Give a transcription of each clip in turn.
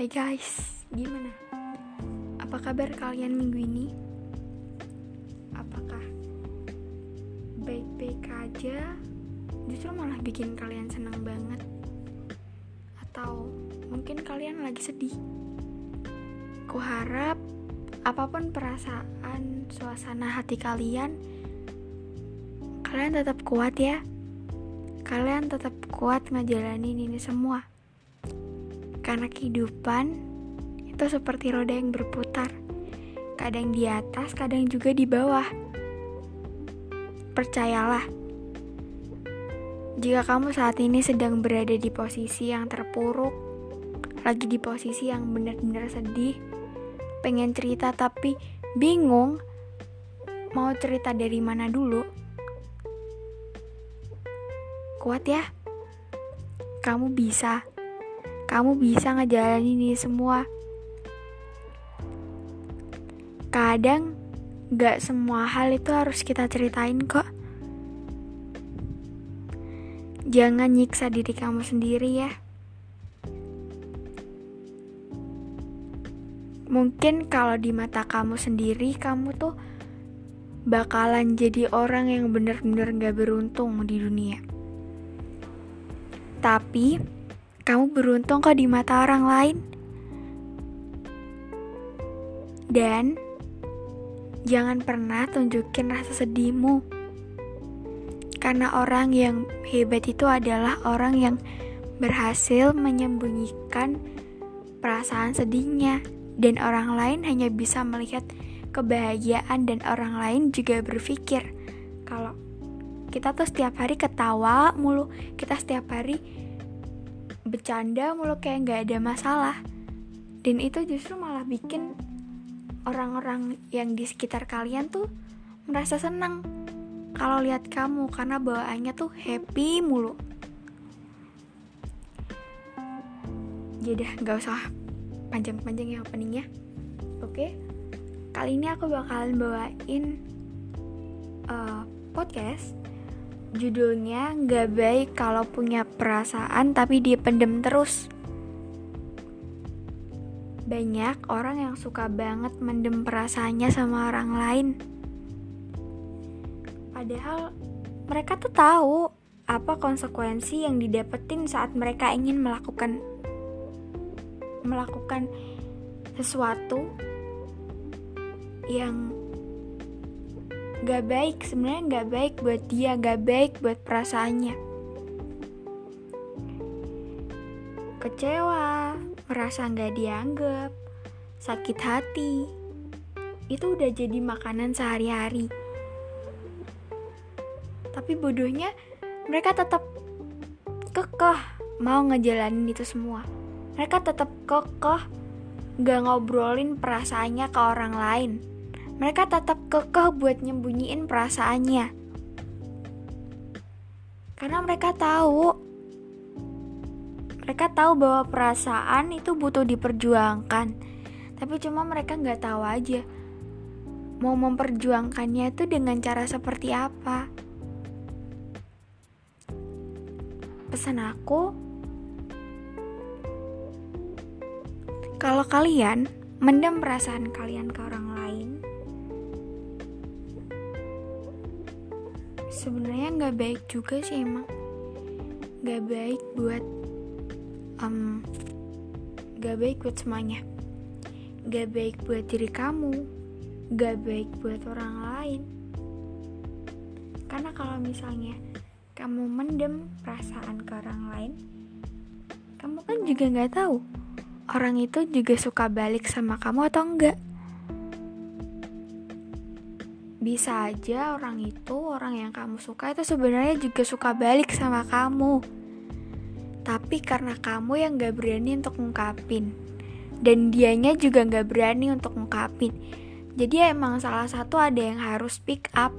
Hai guys, gimana? Apa kabar kalian minggu ini? Apakah baik-baik aja? Justru malah bikin kalian senang banget? Atau mungkin kalian lagi sedih? Kuharap apa pun perasaan, suasana hati kalian, kalian tetap kuat ya. Kalian tetap kuat ngejalanin ini semua. Karena kehidupan itu seperti roda yang berputar. Kadang di atas, kadang juga di bawah. Percayalah, jika kamu saat ini sedang berada di posisi yang terpuruk, lagi di posisi yang benar-benar sedih, pengen cerita tapi bingung mau cerita dari mana dulu, kuat ya. Kamu bisa. Kamu bisa ngejalanin ini semua. Kadang gak semua hal itu harus kita ceritain kok. Jangan nyiksa diri kamu sendiri ya. Mungkin kalau di mata kamu sendiri, kamu tuh bakalan jadi orang yang bener-bener gak beruntung di dunia. Tapi, kamu beruntung kok di mata orang lain. Dan, jangan pernah tunjukin rasa sedihmu. Karena orang yang hebat itu adalah orang yang berhasil menyembunyikan perasaan sedihnya dan orang lain hanya bisa melihat kebahagiaan dan orang lain juga berpikir kalau kita tuh setiap hari ketawa mulu, kita setiap hari bercanda mulu kayak nggak ada masalah. Dan itu justru malah bikin orang-orang yang di sekitar kalian tuh merasa senang kalau lihat kamu karena bawaannya tuh happy mulu. Jadi nggak usah panjang-panjang ya openingnya oke kali ini aku bakalan bawain uh, podcast judulnya nggak baik kalau punya perasaan tapi dipendem terus. Banyak orang yang suka banget mendem perasaannya sama orang lain. Padahal mereka tuh tahu apa konsekuensi yang didapetin saat mereka ingin melakukan melakukan sesuatu yang gak baik sebenarnya gak baik buat dia gak baik buat perasaannya. Kecewa merasa gak dianggap sakit hati. Itu udah jadi makanan sehari-hari. Tapi bodohnya mereka tetap kekeh mau ngejalanin itu semua. Mereka tetap kekeh gak ngobrolin perasaannya ke orang lain. Mereka tetap kekeh buat nyembunyiin perasaannya. Karena mereka tahu mereka tahu bahwa perasaan itu butuh diperjuangkan. Tapi cuma mereka nggak tahu aja mau memperjuangkannya itu dengan cara seperti apa. Pesan aku, Kalau kalian mendem perasaan kalian ke orang sebenarnya nggak baik juga sih emang. Nggak baik buat um, gak baik buat semuanya. Gak baik buat diri kamu, gak baik buat orang lain. Karena kalau misalnya kamu mendem perasaan ke orang lain, kamu kan juga nggak tahu orang itu juga suka balik sama kamu atau enggak. Bisa aja orang itu, orang yang kamu suka itu sebenarnya juga suka balik sama kamu. Tapi karena kamu yang gak berani untuk ngungkapin. Dan dianya juga gak berani untuk ngungkapin. Jadi emang salah satu ada yang harus pick up.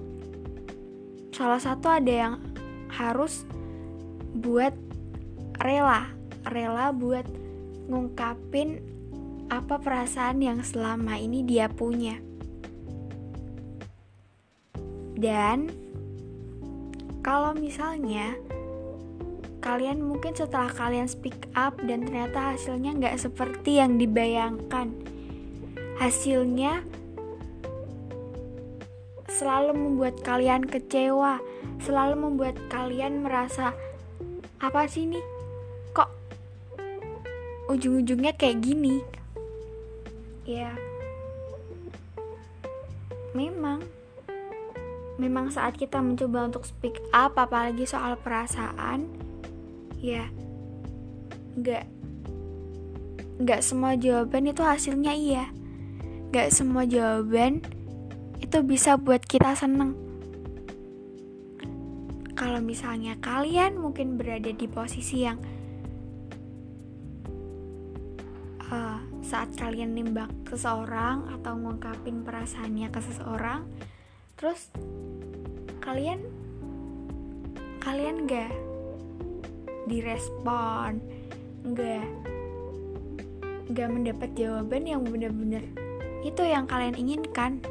Salah satu ada yang harus buat rela. Rela buat ngungkapin apa perasaan yang selama ini dia punya. Dan kalau misalnya kalian mungkin setelah kalian speak up dan ternyata hasilnya nggak seperti yang dibayangkan hasilnya selalu membuat kalian kecewa selalu membuat kalian merasa apa sih nih kok ujung-ujungnya kayak gini? Ya. Memang memang saat kita mencoba untuk speak up apalagi soal perasaan ya nggak nggak semua jawaban itu hasilnya iya. Nggak semua jawaban itu bisa buat kita seneng. Kalau misalnya kalian mungkin berada di posisi yang uh, saat kalian nimbak seseorang atau ngungkapin perasaannya ke seseorang terus kalian kalian gak direspon nggak nggak mendapat jawaban yang benar-benar itu yang kalian inginkan.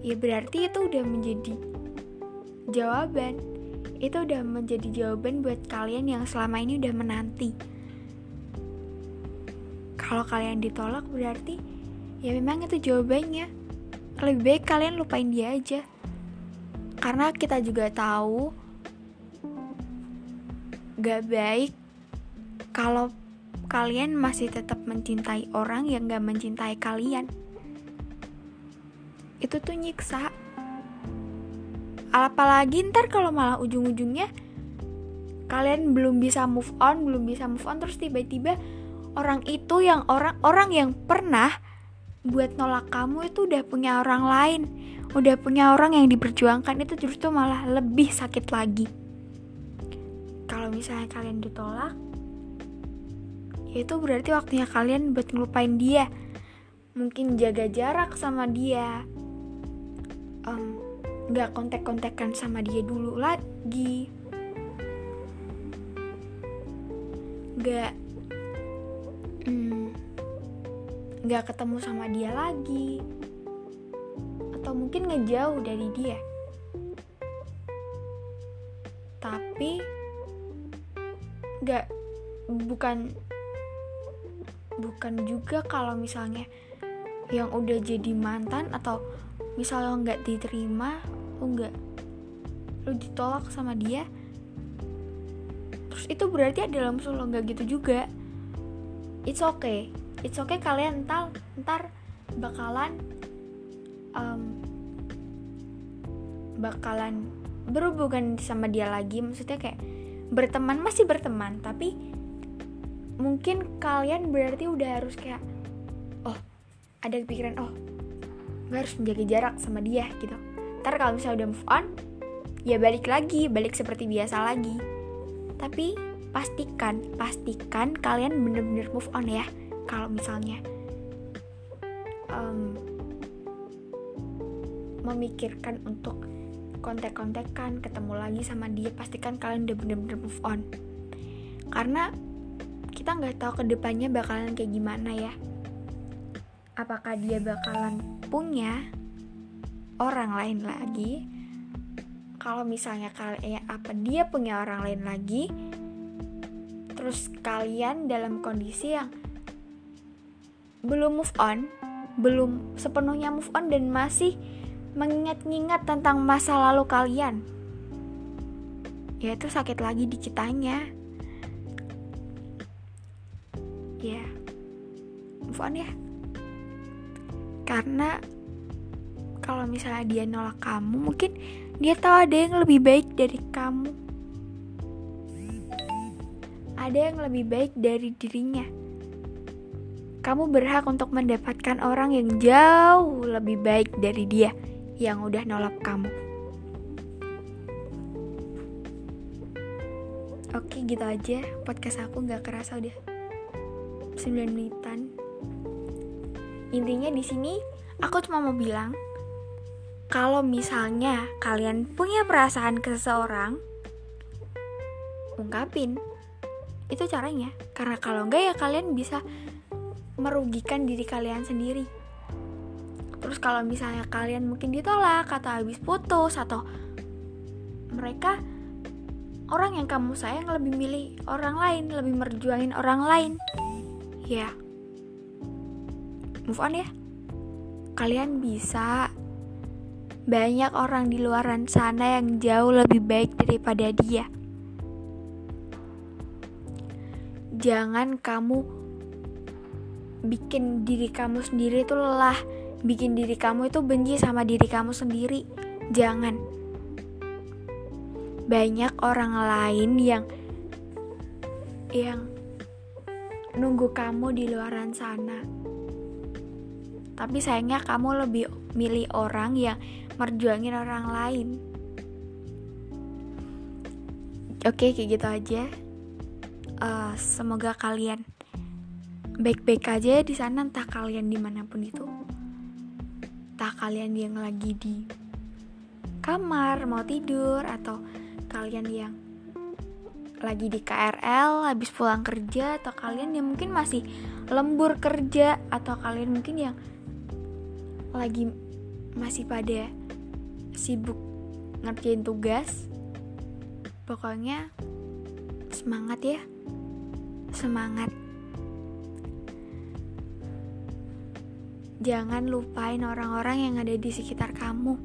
Ya berarti itu udah menjadi jawaban. Itu udah menjadi jawaban buat kalian yang selama ini udah menanti. Kalau kalian ditolak berarti ya memang itu jawabannya lebih baik kalian lupain dia aja karena kita juga tahu gak baik kalau kalian masih tetap mencintai orang yang gak mencintai kalian. Itu tuh nyiksa. Apalagi ntar kalau malah ujung-ujungnya kalian belum bisa move on, belum bisa move on terus tiba-tiba orang itu yang orang orang yang pernah buat nolak kamu itu udah punya orang lain, udah punya orang yang diperjuangkan itu justru malah lebih sakit lagi. Kalau misalnya kalian ditolak ya itu berarti waktunya kalian buat ngelupain dia. Mungkin jaga jarak sama dia. Nggak um, kontak-kontakan sama dia dulu lagi. Nggak nggak ketemu sama dia lagi. Atau mungkin ngejauh dari dia. Tapi nggak bukan bukan juga kalau misalnya yang udah jadi mantan atau misalnya nggak diterima lo nggak lo ditolak sama dia terus itu berarti ada musuh lo nggak gitu juga. It's okay it's okay kalian entar ntar bakalan um, bakalan berhubungan sama dia lagi. Maksudnya kayak berteman masih berteman tapi mungkin kalian berarti udah harus kayak oh ada pikiran oh gue harus menjaga jarak sama dia gitu. Ntar kalau misalnya udah move on ya balik lagi balik seperti biasa lagi. Tapi pastikan pastikan kalian bener-bener move on ya kalau misalnya um, memikirkan untuk kontek-kontekan ketemu lagi sama dia pastikan kalian udah bener-bener move on. Karena kita nggak tahu ke depannya bakalan kayak gimana ya. Apakah dia bakalan punya orang lain lagi? Kalau misalnya kalian apa dia punya orang lain lagi terus kalian dalam kondisi yang belum move on belum sepenuhnya move on dan masih mengingat-ingat tentang masa lalu kalian. Ya itu sakit lagi di kitanya. Ya, move on ya. Karena kalau misalnya dia nolak kamu, mungkin dia tahu ada yang lebih baik dari kamu. Ada yang lebih baik dari dirinya. Kamu berhak untuk mendapatkan orang yang jauh lebih baik dari dia yang udah nolak kamu. Oke gitu aja podcast aku gak kerasa udah 9 menitan. Intinya di sini aku cuma mau bilang kalau misalnya kalian punya perasaan ke seseorang, ungkapin. Itu caranya. Karena kalau enggak ya kalian bisa merugikan diri kalian sendiri. Terus kalau misalnya kalian mungkin ditolak atau habis putus atau mereka orang yang kamu sayang lebih milih orang lain lebih merjuangin orang lain. Ya. Move on ya. Kalian bisa banyak orang di luaran sana yang jauh lebih baik daripada dia. Jangan kamu bikin diri kamu sendiri itu lelah. Bikin diri kamu itu benci sama diri kamu sendiri. Jangan. Banyak orang lain yang yang nunggu kamu di luaran sana. Tapi sayangnya kamu lebih milih orang yang merjuangin orang lain. Oke kayak gitu aja. Uh, semoga kalian baik-baik aja di sana entah kalian di mana pun itu. Entah kalian yang lagi di kamar mau tidur atau kalian yang lagi di KRL habis pulang kerja atau kalian yang mungkin masih lembur kerja atau kalian mungkin yang lagi masih pada sibuk ngerjain tugas. Pokoknya semangat ya. Semangat jangan lupain orang-orang yang ada di sekitar kamu.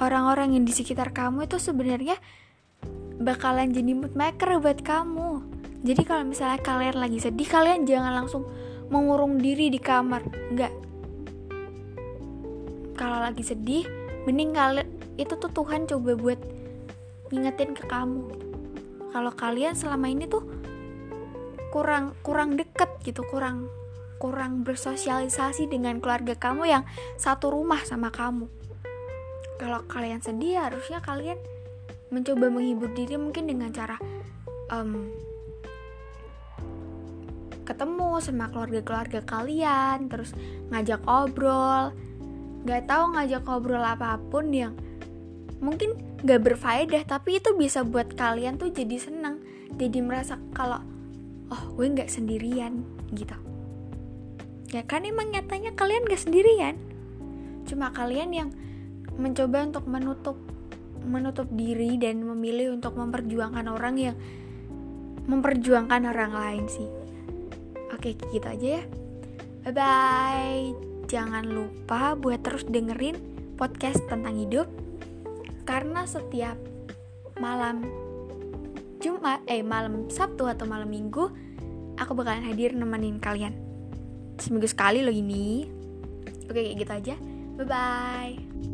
Orang-orang yang di sekitar kamu itu sebenarnya bakalan jadi mood maker buat kamu. Jadi kalau misalnya kalian lagi sedih, kalian jangan langsung mengurung diri di kamar. Enggak. Kalau lagi sedih, mending kalian itu tuh Tuhan coba buat ngingetin ke kamu. Kalau kalian selama ini tuh kurang kurang deket gitu, kurang kurang bersosialisasi dengan keluarga kamu yang satu rumah sama kamu. Kalau kalian sedih, harusnya kalian mencoba menghibur diri mungkin dengan cara um, ketemu sama keluarga-keluarga kalian, terus ngajak obrol. Gak tahu ngajak obrol apa pun yang mungkin gak berfaedah, tapi itu bisa buat kalian tuh jadi seneng, jadi merasa kalau oh gue nggak sendirian gitu ya kan emang nyatanya kalian gak sendirian. Cuma kalian yang mencoba untuk menutup menutup diri dan memilih untuk memperjuangkan orang yang memperjuangkan orang lain sih. Oke gitu aja ya. Bye bye jangan lupa buat terus dengerin podcast tentang hidup. Karena setiap malam Jumat eh malam Sabtu atau malam Minggu aku bakalan hadir nemenin kalian seminggu sekali loh ini oke kayak gitu aja. Bye bye